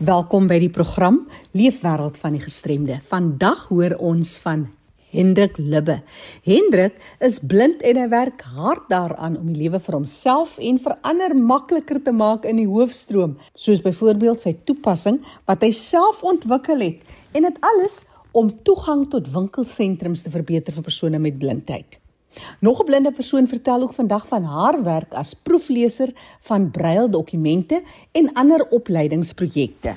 Welkom by die program Leefwêreld van die Gestremde. Vandag hoor ons van Hendrik Libbe. Hendrik is blind en hy werk hard daaraan om die lewe vir homself en vir ander makliker te maak in die hoofstroom, soos byvoorbeeld sy toepassing wat hy self ontwikkel het en dit alles om toegang tot winkelsentrums te verbeter vir persone met blindheid. Nog 'n blinde persoon vertel ook vandag van haar werk as proefleser van braildokumente en ander opleidingsprojekte.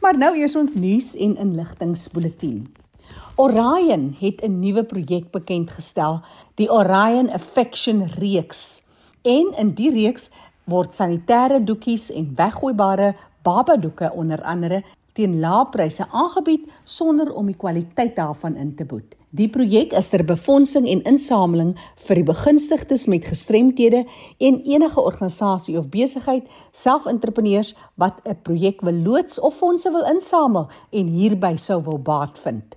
Maar nou eers ons nuus en inligtingspoletin. Orion het 'n nuwe projek bekend gestel, die Orion Affection reeks. En in die reeks word sanitêre doekies en weggooibare babadoeke onder andere teen lae pryse aangebied sonder om die kwaliteit daarvan in te boet. Die projek is ter befondsing en insameling vir die begunstigdes met gestremthede en enige organisasie of besigheid, selfentrepreneurs wat 'n projek wil loods of fondse wil insamel en hierby sou wil baat vind.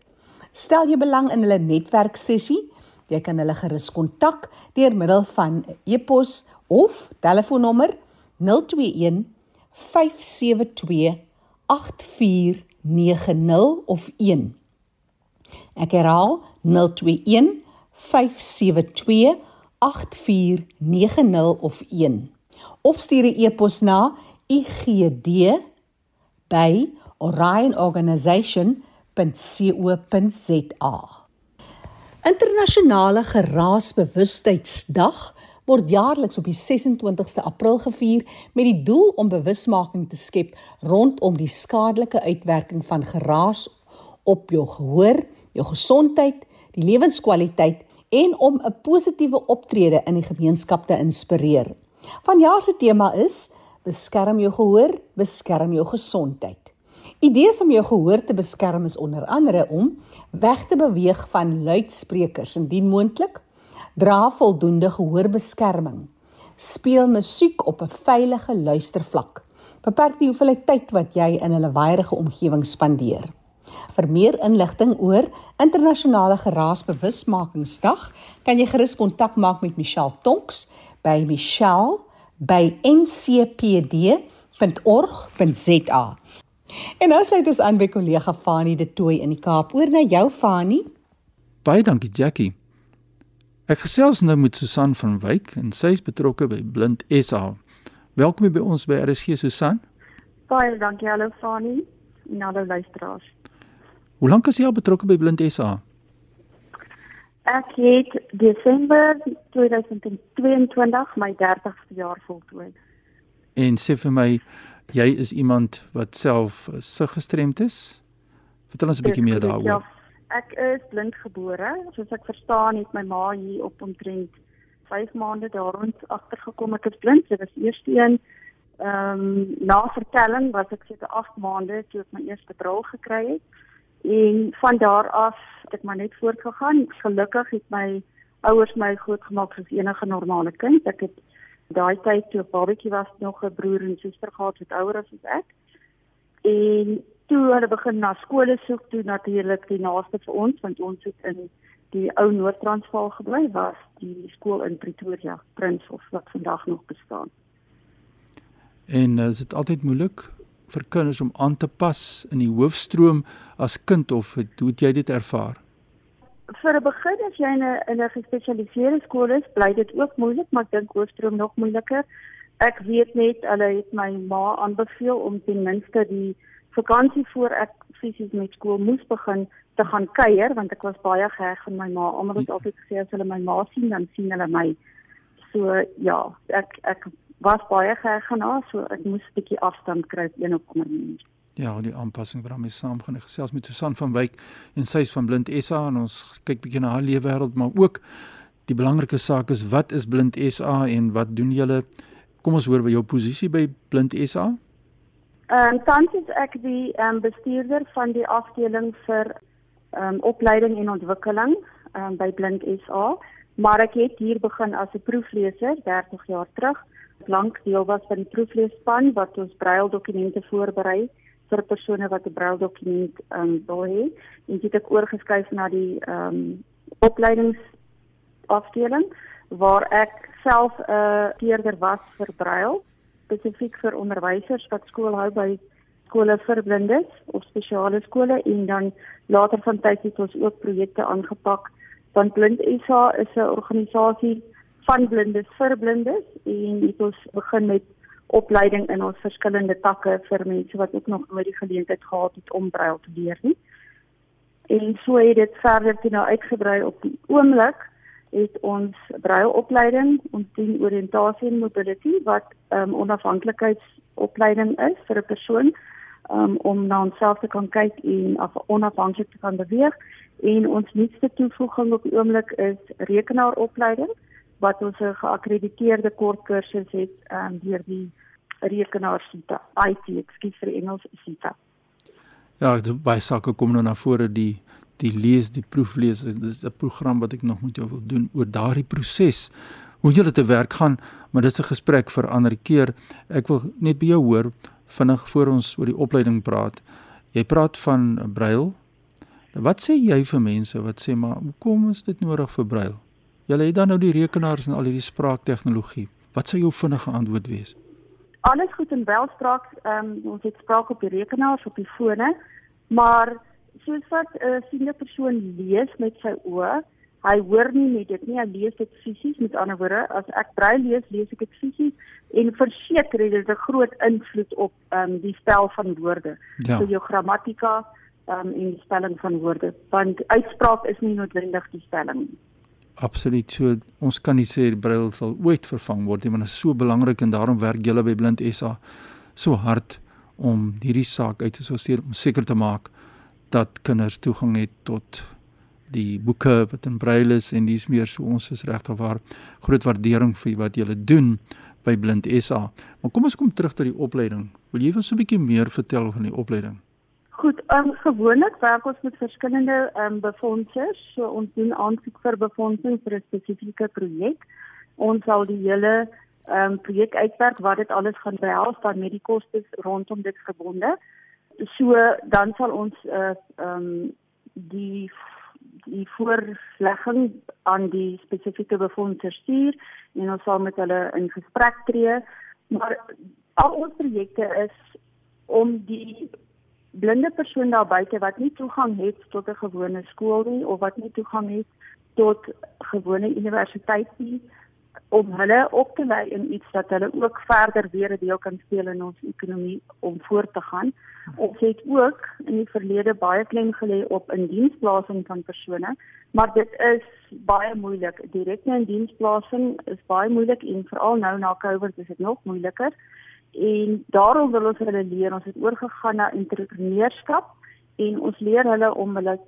Stel jy belang in hulle netwerk sessie, jy kan hulle gerus kontak deur middel van e-pos of telefoonnommer 021 572 8490 of 1 Ek herhaal 021 572 8490 of 1 of stuur 'n e-pos na igd@orionorganisation.co.za. Internasionale Geraasbewustheidsdag word jaarliks op die 26ste April gevier met die doel om bewusmaking te skep rondom die skadelike uitwerking van geraas op jou gehoor, jou gesondheid, die lewenskwaliteit en om 'n positiewe optrede in die gemeenskap te inspireer. Vanjaar se tema is beskerm jou gehoor, beskerm jou gesondheid. Idees om jou gehoor te beskerm is onder andere om weg te beweeg van luidsprekers indien moontlik, dra voldoende gehoorbeskerming, speel musiek op 'n veilige luistervlak. Beperk die hoeveelheid tyd wat jy in 'n waaierige omgewing spandeer. Vir meer inligting oor internasionale geraasbewusmakingsdag, kan jy gerus kontak maak met Michelle Tonks by michelle@ncpd.org.za. En nou sluit ons aan by kollega Fani de Tooi in die Kaap. Oor na jou Fani. Baie dankie Jackie. Ek gesels nou met Susan van Wyk en sy is betrokke by Blind SA. Welkom by ons by RSG Susan. Baie dankie hallo Fani en alle luisteraars. Hoe lank is jy al betrokke by Blind SA? Ek het Desember 2022 my 30ste jaar voltooi. En sê vir my, jy is iemand wat self sig gestremd is? Vertel ons 'n bietjie meer daaroor. Ja, ek is blind gebore. Soos ek verstaan, het my ma hier op omtrent 5 maande daaroond agtergekom ek is blind. Dit was eers een ehm um, na vertelling was ek seker 8 maande toe ek my eerste bril gekry het. En van daar af het ek maar net voortgegaan. Gelukkig het my ouers my grootgemaak soos enige normale kind. Ek het daai tyd toe babatjie was nog 'n broer en suster gehad wat ouer as ek. En toe hulle begin na skole soek toe natuurlik die naaste vir ons want ons het in die ou Noord-Transvaal gebly was die skool in Pretoria Prinshof wat vandag nog bestaan. En uh, is dit altyd moeilik vir kinders om aan te pas in die hoofstroom as kind of het, hoe het jy dit ervaar? Vir 'n begin as jy in 'n in 'n gespesialiseerde skool is, bly dit ook moeilik, maar ek dink hoofstroom nog moeiliker. Ek weet net hulle het my ma aanbeveel om ten minste die vakansie voor ek fisies met skool moes begin te gaan kuier want ek was baie geheg aan my ma. Almal het altyd gesê as hulle my ma sien, dan sien hulle my. So ja, ek ek was baie geëgenaar, so ek moes 'n bietjie afstand kry een op ander manier. Ja, die aanpassing wat daarmee saamgaan. Ek gesels met Susan van Wyk en sy is van Blind SA en ons kyk bietjie na haar lewe wêreld, maar ook die belangrike saak is wat is Blind SA en wat doen julle? Kom ons hoor by jou posisie by Blind SA. Ehm um, tans is ek die ehm um, bestuurder van die afdeling vir ehm um, opleiding en ontwikkeling ehm um, by Blind SA, maar ek het hier begin as 'n proefleser 30 jaar terug lank deel was van die proefleesspan wat ons braildokumente voorberei vir persone wat 'n braildokument ehm um, wil hê. En dit het oorgeskuif na die ehm um, opleidingsafdeling waar ek self 'n uh, leerder was vir brail spesifiek vir onderwysers wat skool hou by skole vir blindes of spesiale skole en dan later van tyd het ons ook projekte aangepak want Blind SA is 'n organisasie van blindes vir blindes en het ons begin met opleiding in ons verskillende takke vir mense wat ook nog nooit die geleentheid gehad het om braille te leer nie. En so het dit verder toe nou uitgebrei op die oomblik het ons braille opleiding, ons dien oriëntasie en mobility wat 'n um, onafhanklikheidsopleiding is vir 'n persoon um, om na homself te kan kyk en af onafhanklik te kan beweeg en ons nuutste toevoeging op die oomblik is rekenaaropleiding wat ons 'n geakkrediteerde kort kursus het um, deur die rekenaar SITA IT ekskuus vir Engels SITA Ja, by sake kom nou na vore die die lees die proeflees dit is 'n program wat ek nog met jou wil doen oor daardie proses hoe jy te werk gaan maar dis 'n gesprek vir ander keer ek wil net by jou hoor vinnig voor ons oor die opleiding praat. Jy praat van brail. Wat sê jy vir mense wat sê maar hoekom is dit nodig vir brail? Julle het dan nou die rekenaars en al hierdie spraaktegnologie. Wat sou jou vinnige antwoord wees? Alles goed in belspraak, ehm um, ons het spraak op die rekenaars op die fone, maar soos wat 'n uh, siende persoon lees met sy oë, hy hoor nie net dit nie, hy lees dit fisies. Met ander woorde, as ek braille lees, lees ek dit fisies en verseker dit het 'n groot invloed op ehm um, die spel van woorde. Ja. So jou grammatika ehm um, en die spelling van woorde, want uitspraak is nie noodwendig die spelling nie. Absoluut. So ons kan nie sê braille sal ooit vervang word nie, want dit is so belangrik en daarom werk julle by Blind SA so hard om hierdie saak uit te sorteer om seker te maak dat kinders toegang het tot die boeke wat in braille is en dis meer so ons is regtig waar groot waardering vir wat julle doen by Blind SA. Maar kom ons kom terug tot die opleiding. Wil jy ons 'n bietjie meer vertel van die opleiding? Goed, um, gewoonlik werk ons met verskillende um, befondsers. So ons doen aansoek vir befondsing vir 'n spesifieke projek. Ons sal die hele um, projek uitwerk wat dit alles gaan behels van met die kostes rondom dit gebonde. So dan sal ons uh, um, die die voorlegging aan die spesifieke befondsers stuur en ons sal met hulle in gesprek tree. Maar al ons projekte is om die blinde persoon daar buite wat nie toegang het tot 'n gewone skool nie of wat nie toegang het tot gewone universiteit nie om hulle op te lei in iets dat hulle ook verder weer 'n deel kan speel in ons ekonomie om voort te gaan. Ons het ook in die verlede baie klem gelê op indiensplasing van persone, maar dit is baie moeilik. Direkte indiensplasing is baie moeilik en veral nou na Covid is dit nog moeiliker. En daarom wil ons hulle leer, ons het oorgegaan na entrepreneurskap en ons leer hulle om hulle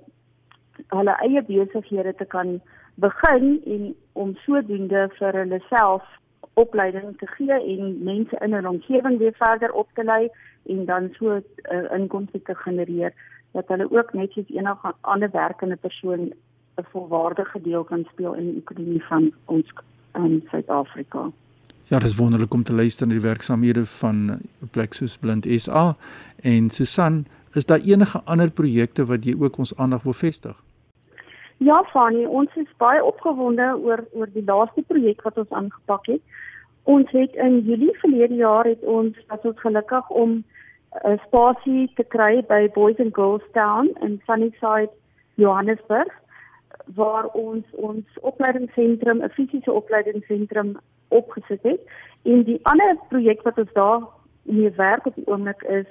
hulle eie besighede te kan begin en om sodoende vir hulle self opleiding te gee en mense in 'n omgewing weer verder op te lei en dan so uh, inkomste te genereer dat hulle ook net soos enige ander werkende persoon 'n volwaardige deel kan speel in die ekonomie van ons in Suid-Afrika. Ja, dit is wonderlik om te luister na die werksamehede van 'n plek soos Blind SA en Susan, is daar enige ander projekte wat jy ook ons aandag wil vestig? Ja, Fanny, ons is baie opgewonde oor oor die laaste projek wat ons aangepak het. Ons het in Julie verlede jaar het ons was ons gelukkig om 'n spasie te kry by Boys and Girls Town in Sunnyside, Johannesburg, waar ons ons opleidingsentrum, 'n fisiese opleidingsentrum opgesit het. En die ander projek wat ons daar mee werk op die oomblik is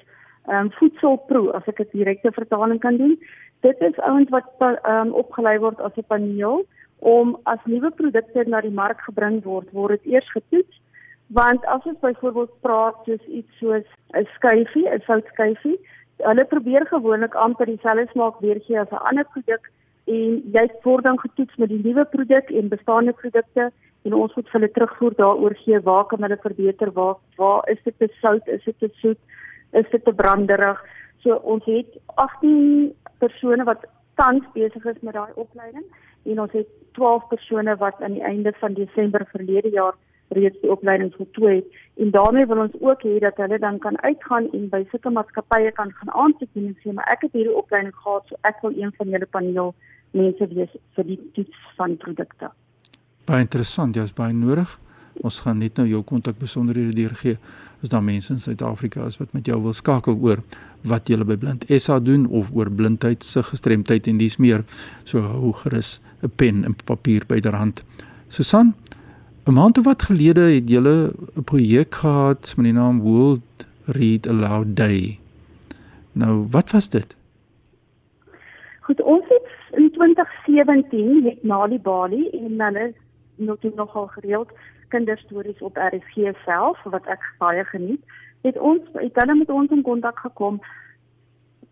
ehm um, voedselpro, as ek dit direkte vertaling kan doen. Dit is ouens wat um, opgelei word as 'n paneel om as nuwe produkte na die mark gebring word, word dit eers getoets. Want as ons byvoorbeeld praat soos iets soos 'n skyfie, 'n soutskyfie, hulle probeer gewoonlik amper dieselfde smaak weergee as 'n ander produk en jy word dan getoets met die nuwe produk en bestaande produkte en ons moet hulle terugvoer daaroor gee waar kan hulle verbeter waar waar is dit te sout is dit te soet is dit te branderig so ons het 18 persone wat tans besig is met daai opleiding en ons het 12 persone wat aan die einde van Desember verlede jaar reeds die opleiding voltooi het en daarmee wil ons ook hê dat hulle dan kan uitgaan en by sulke maatskappye kan gaan aansoek doen en sê maar ek het hierdie opleiding gehad so ek wil een van julle paneel mense wees vir die toets van produkte. Baie interessant, jy's baie nodig Ons gaan net nou jou kontak besonderhede deurgee. Is daar mense in Suid-Afrika is wat met jou wil skakel oor wat jy by Blind SA doen of oor blindheid se gestremdheid en dis meer. So hou gerus 'n pen en papier byderhand. Susan, 'n maand of wat gelede het jy 'n projek gehad met die naam World Read Aloud Day. Nou, wat was dit? Goed, ons het in 2017 het na die Bali en hulle nog nogal gereeld kinderstories op RSG self wat ek baie geniet. Het ons het hulle met ons in kontak gekom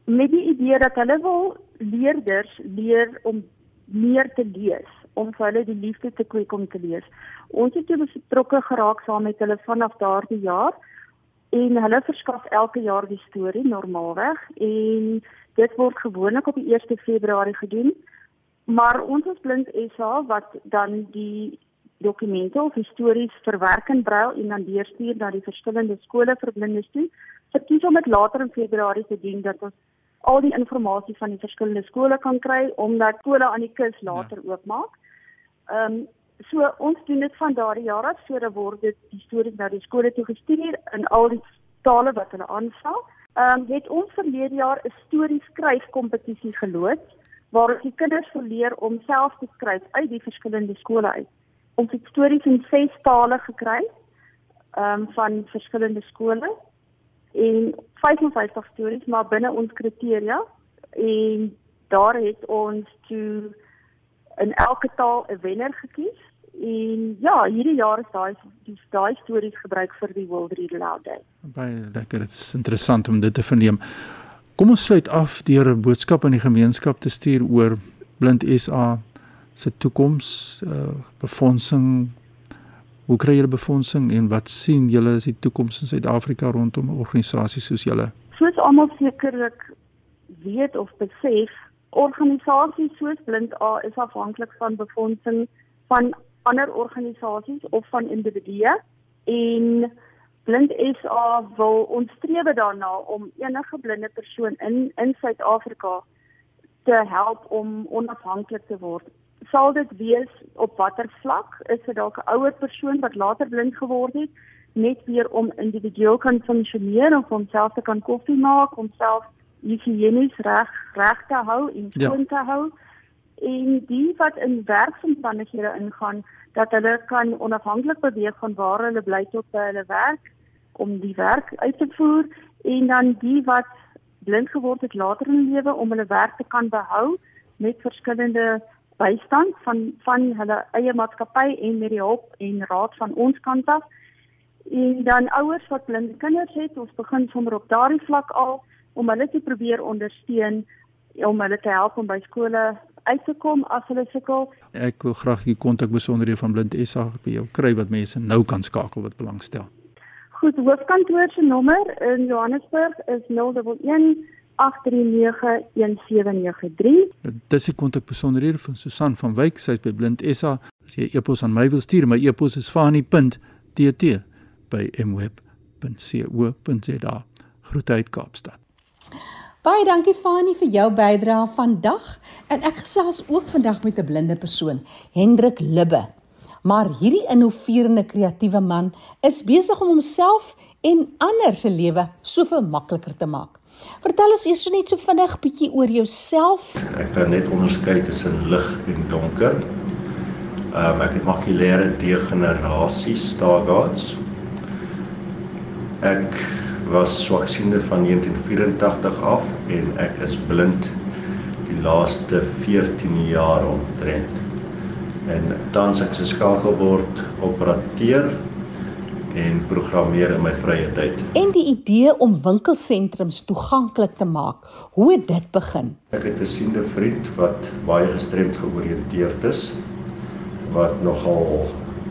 met die idee dat hulle wil leerders leer om meer te lees, om vir hulle die liefde te kweek om te lees. Ons het toe betrokke geraak saam met hulle vanaf daardie jaar en hulle verskaf elke jaar die storie normaalweg en dit word gewoonlik op die 1 Februarie gedoen. Maar ons as Blind SA wat dan die dokumente of stories verwerk in brail en dan deurstuur na die verskillende skole vir blindes toe, verkies om dit later in Februarie te doen dat ons al die inligting van die verskillende skole kan kry omdat skole aan die kus later ja. oopmaak. Ehm um, so ons doen dit van daardie jaar af sodat word dit die stories na die skole toe gestuur in al die tale wat hulle aanstel. Ehm um, het ons verlede jaar 'n storie skryf kompetisie geloods waar die kinders verleer om self te skryf uit die verskillende skole uit. Ons het stories in ses tale gekry ehm um, van verskillende skole en 55 stories maar binne ons kriteria en daar het ons toe in elke taal 'n wenner gekies en ja hierdie jaar is daai die daai stories gebruik vir die World Read Aloud Day. Baie lekker dit is interessant om dit te verneem. Kom ons sluit af deur 'n boodskap aan die gemeenskap te stuur oor Blind SA se toekoms, uh, befondsing, Hoe kry julle befondsing en wat sien julle as die toekoms in Suid-Afrika rondom organisasies soos julle? Soos almal sekerlik weet of besef, organisasies soos Blind A is afhanklik van befondsing van ander organisasies of van individue en Blind SA wil ons streef daarna om enige blinde persoon in in Suid-Afrika te help om onafhanklik te word. Sal dit wees op watter vlak? Is dit dalk 'n ouer persoon wat later blind geword het net weer om individueel kan funksioneer of homself te kan koffie maak homself higienis reg reg te hou en skoon ja. te hou? En die wat in werksomstandighede ingaan dat hulle kan onafhanklik beweeg van waar hulle bly tot by hulle werk om die werk uit te voer en dan die wat blind geword het later in lewe om hulle werk te kan behou met verskillende bystand van van hulle eie maatskappy en met die hulp en raad van ons kant af. En dan ouers wat blinde kinders het, ons begin sommer op daardie vlak al om hulle te probeer ondersteun om hulle te help om by skole uit te kom as hulle sukkel. Ek wil graag die kontak besonderhede van Blind SA by jou kry wat mense nou kan skakel wat belangstel. Goed, hoofkantoor se nommer in Johannesburg is 011 0891731793. Dis die kontakbesonderhede van Susan van Wyk, sy is by Blind SA. As jy e-pos aan my wil stuur, my e-pos is fani.tt@mweb.co.za. Groete uit Kaapstad. Baie dankie Fani vir jou bydrae vandag. En ek gesels ook vandag met 'n blinde persoon, Hendrik Libbe. Maar hierdie innoverende kreatiewe man is besig om homself en ander se lewe soveel makliker te maak. Vertel ons eers net so vinnig bietjie oor jouself. Ek kan net onderskei tussen lig en donker. Ehm um, ek het makulêre degenerasie Stargardt's. Ek was swaksiende van 1984 af en ek is blind die laaste 14 jaar omtrent. En tans ek se skakelbord operateur en programmeer in my vrye tyd. En die idee om winkelsentrums toeganklik te maak, hoe het dit begin? Ek het 'n siende vriend wat baie gestremd georiënteerd is wat nogal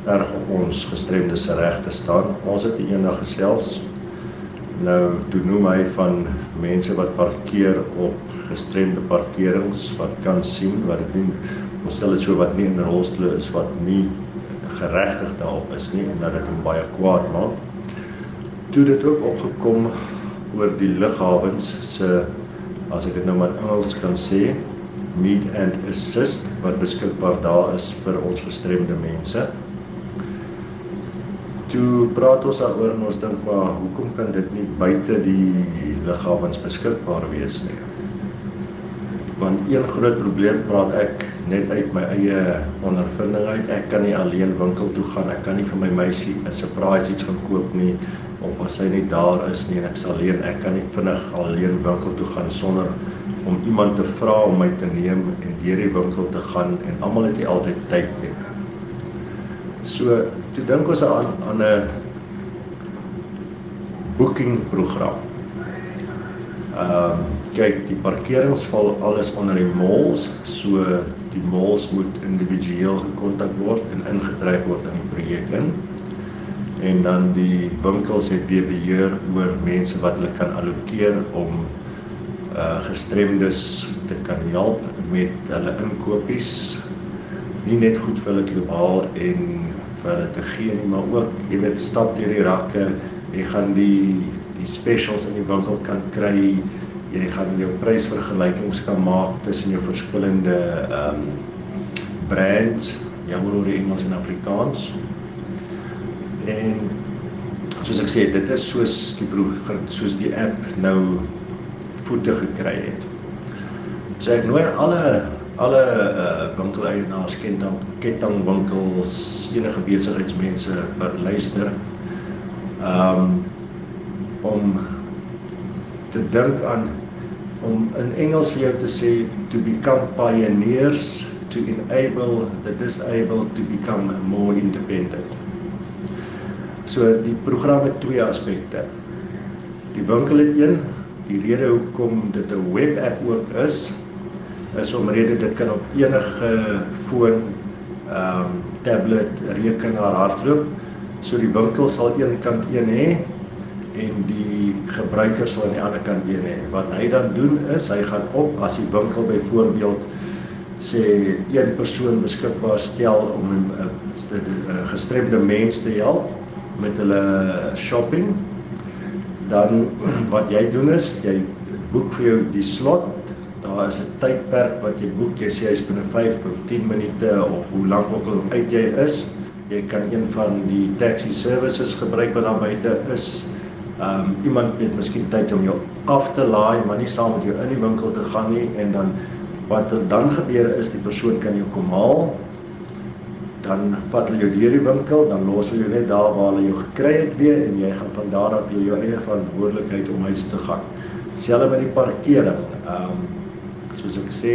erg op ons gestremdes regte staan. Ons het eendag gesels. Nou toe noem hy van mense wat parkeer op gestremde parkerings wat kan sien wat dit nie ons stel dit so wat nie in rolstoele is wat nie geregtig daarop is nie en dat dit hom baie kwaad maak. Toe dit ook opgekom oor die lughawens se as ek dit nou maar in Engels kan sê, meet and assist wat beskikbaar daar is vir ons gestremde mense. toe praat ons daaroor en ons dink maar hoekom kan dit nie buite die lughawens beskikbaar wees nie? Want een groot probleem praat ek net uit my eie ondervinding uit. Ek kan nie alleen winkel toe gaan. Ek kan nie vir my meisie 'n surprise iets van koop nie of as sy nie daar is nie en ek sal alleen ek kan nie vinnig alleen winkel toe gaan sonder om iemand te vra om my te neem en deur die winkel te gaan en almal het nie altyd tyd nie. So toe dink ons aan aan 'n booking program. Ehm um, kyk, die parkerings val alles onder die malls, so die malls moet individueel gekontak word en ingetrek word in die projek in. En dan die winkels het weer beheer oor mense wat hulle kan allokeer om uh gestremdes te kan help met hulle inkopies. Nie net goed vir hulle globaal en vir hulle te gee nie, maar ook, jy weet, stap deur die rakke, jy gaan die die specials in die winkel kan kry. Jy gaan jou prysvergelykings kan maak tussen jou verskillende ehm um, brands, jammer oor Engels en Afrikaans. En soos ek sê, dit is soos die broer soos die app nou voete gekry het. So ek nooi alle alle uh, winkeleienaars, ketting kettingwinkels, enige besigheidsmense wat luister um om te dink aan om in Engels vir jou te sê to become pioneers to enable the disabled to become more independent. So die program het twee aspekte. Die winkel het een, die rede hoekom dit 'n webapp ook is, is omrede dit kan op enige foon, ehm um, tablet, rekenaar hardloop. So die winkel sal een kant een hê en die gebruiker sal aan die ander kant een hê. Wat hy dan doen is hy gaan op as die winkel byvoorbeeld sê een persoon beskikbaar stel om 'n uh, uh, gestremde mens te help met hulle shopping. Dan wat jy doen is jy boek vir jou die slot. Daar is 'n tydperk wat jy boek. Jy sê hy's binne 5 of 10 minute of hoe lank ook al uit jy is. Jy kan een van die taxi services gebruik wat daar buite is um, iemand het miskien tyd om jou af te laai maar nie saam met jou in die winkel te gaan nie en dan wat dan gebeur is die persoon kan jou kom haal dan vat hulle jou deur die winkel, dan los hulle jou net daar waar hulle jou gekry het weer en jy gaan van daar af jou eie verantwoordelikheid om huis te gaan. Selfs met die parkering. Ehm um, soos ek sê,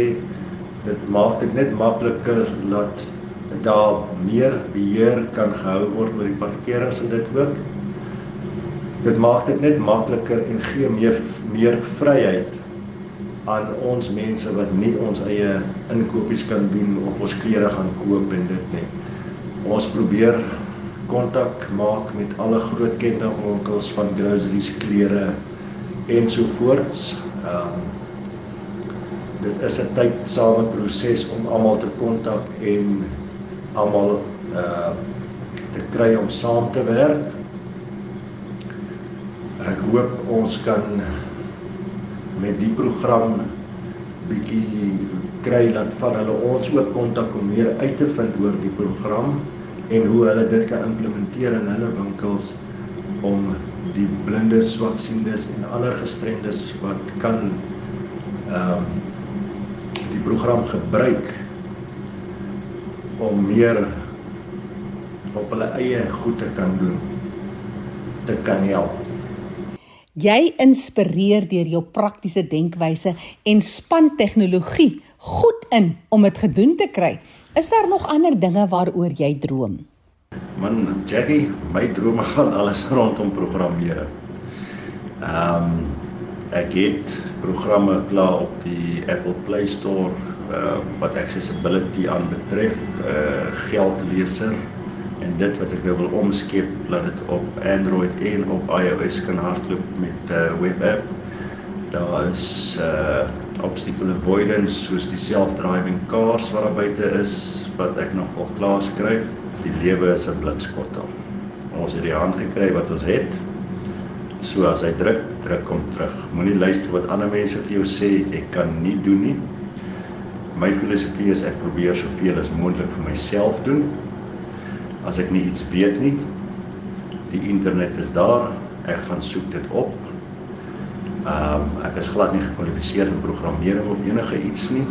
dit maak dit net makliker dat daar meer beheer kan gehou word oor die parkerings en dit ook. Dit maak dit net makliker en gee meer meer vryheid aan ons mense wat nie ons eie inkopies kan doen of ons klere gaan koop en dit nie. Ons probeer kontak maak met alle groot kettingwinkels van groceries, klere ensovoorts. Ehm um, dit is 'n tydsame proses om almal te kontak en almal uh te kry om saam te werk. Ek hoop ons kan met die program bietjie kry dat van hulle ons ook kontak om meer uit te vind oor die program en hoe hulle dit kan implementeer in hulle winkels om die blindes, swaksiendes en ander gestremdes wat kan ehm um, die program gebruik om meer op hulle eie goed te kan doen te kan help. Jy inspireer deur jou praktiese denkwyse en span tegnologie goed in om dit gedoen te kry. Is daar nog ander dinge waaroor jy droom? Man, Jackie, my drome gaan alles rondom programmering. Ehm um, ek het programme klaar op die Apple Play Store uh, wat accessibility aanbetref, uh, geldleser en dit wat ek nou wil omskep laat dit op Android en op iOS kan hardloop met 'n uh, eh, webapp. Daar is uh obstacle avoidance soos die self-driving cars wat daar buite is wat ek nog vol klaar skryf. Die lewe is 'n blikskottel. Ons het die hand gekry wat ons het. So as hy druk, druk hom terug. Moenie luister wat ander mense vir jou sê jy kan nie doen nie. My filosofie is ek probeer soveel as moontlik vir myself doen as ek nie iets weet nie, Die internet is daar. Ek gaan soek dit op. Ehm um, ek is glad nie gekwalifiseer in programmering of enige iets nie.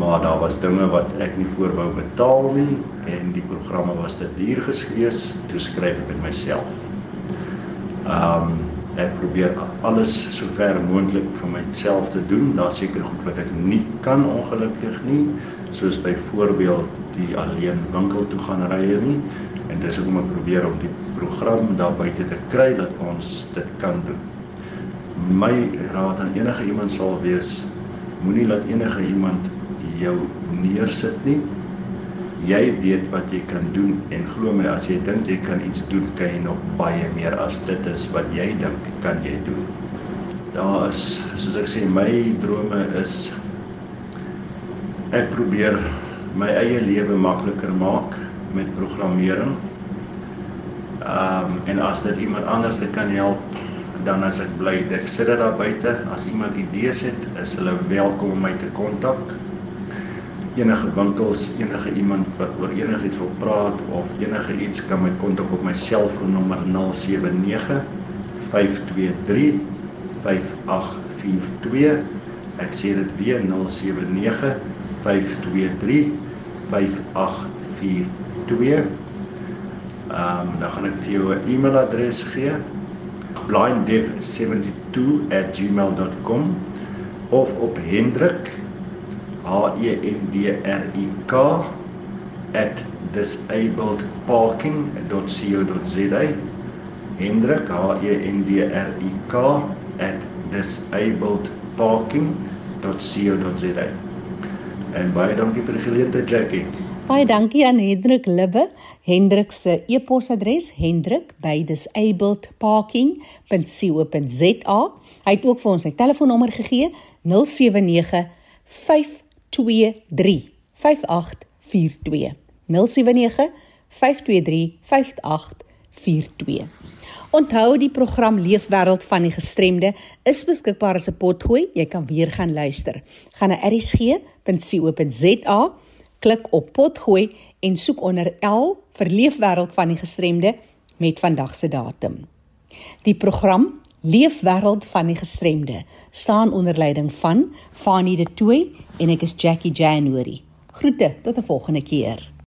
Maar daar was dinge wat ek nie voor wou betaal nie en die programme was te duur gewees, toe skryf ek met myself. Ehm um, ek probeer alles so ver moontlik vir myself te doen. Daar's seker goed wat ek nie kan ongelukkig nie, soos byvoorbeeld die alleen winkel toe gaan ry nie. En dis hoekom ek probeer om die program daar buite te kry dat ons dit kan doen. My raad aan enige iemand sal wees: moenie laat enige iemand jou neersit nie jy weet wat jy kan doen en glo my as jy dink jy kan iets doen, kan jy nog baie meer as dit is wat jy dink kan jy doen. Daar is soos ek sê my drome is ek probeer my eie lewe makliker maak met programmering. Ehm um, en as dit iemand anders te kan help, dan as ek bly, ek sit dit daar buite. As iemand idees het, is hulle welkom om my te kontak enige winkels, enige iemand wat oor enigiets wil praat of enige iets kan my kontak op my selfoonnommer 079 523 5842. Ek sê dit weer 079 523 5842. Ehm um, dan gaan ek vir jou 'n e-mailadres gee blinddev72@gmail.com of op hendrik H E N D R I K @disabledparking.co.za Hendrik H E N D R I K @disabledparking.co.za En baie dankie vir die geleentheid Jackie. Baie dankie aan Hendrik Libbe. Hendrik se e-posadres hendrik@disabledparking.co.za. Hy het ook vir ons sy telefoonnommer gegee 079 5 0795235842 Onthou die program Leefwêreld van die Gestremde is beskikbaar as 'n potgooi. Jy kan weer gaan luister. Gaan na erisg.co.za, klik op potgooi en soek onder L vir Leefwêreld van die Gestremde met vandag se datum. Die program Leefwêreld van die gestremde staan onder leiding van Fanie De Tooy en ek is Jackie January. Groete tot 'n volgende keer.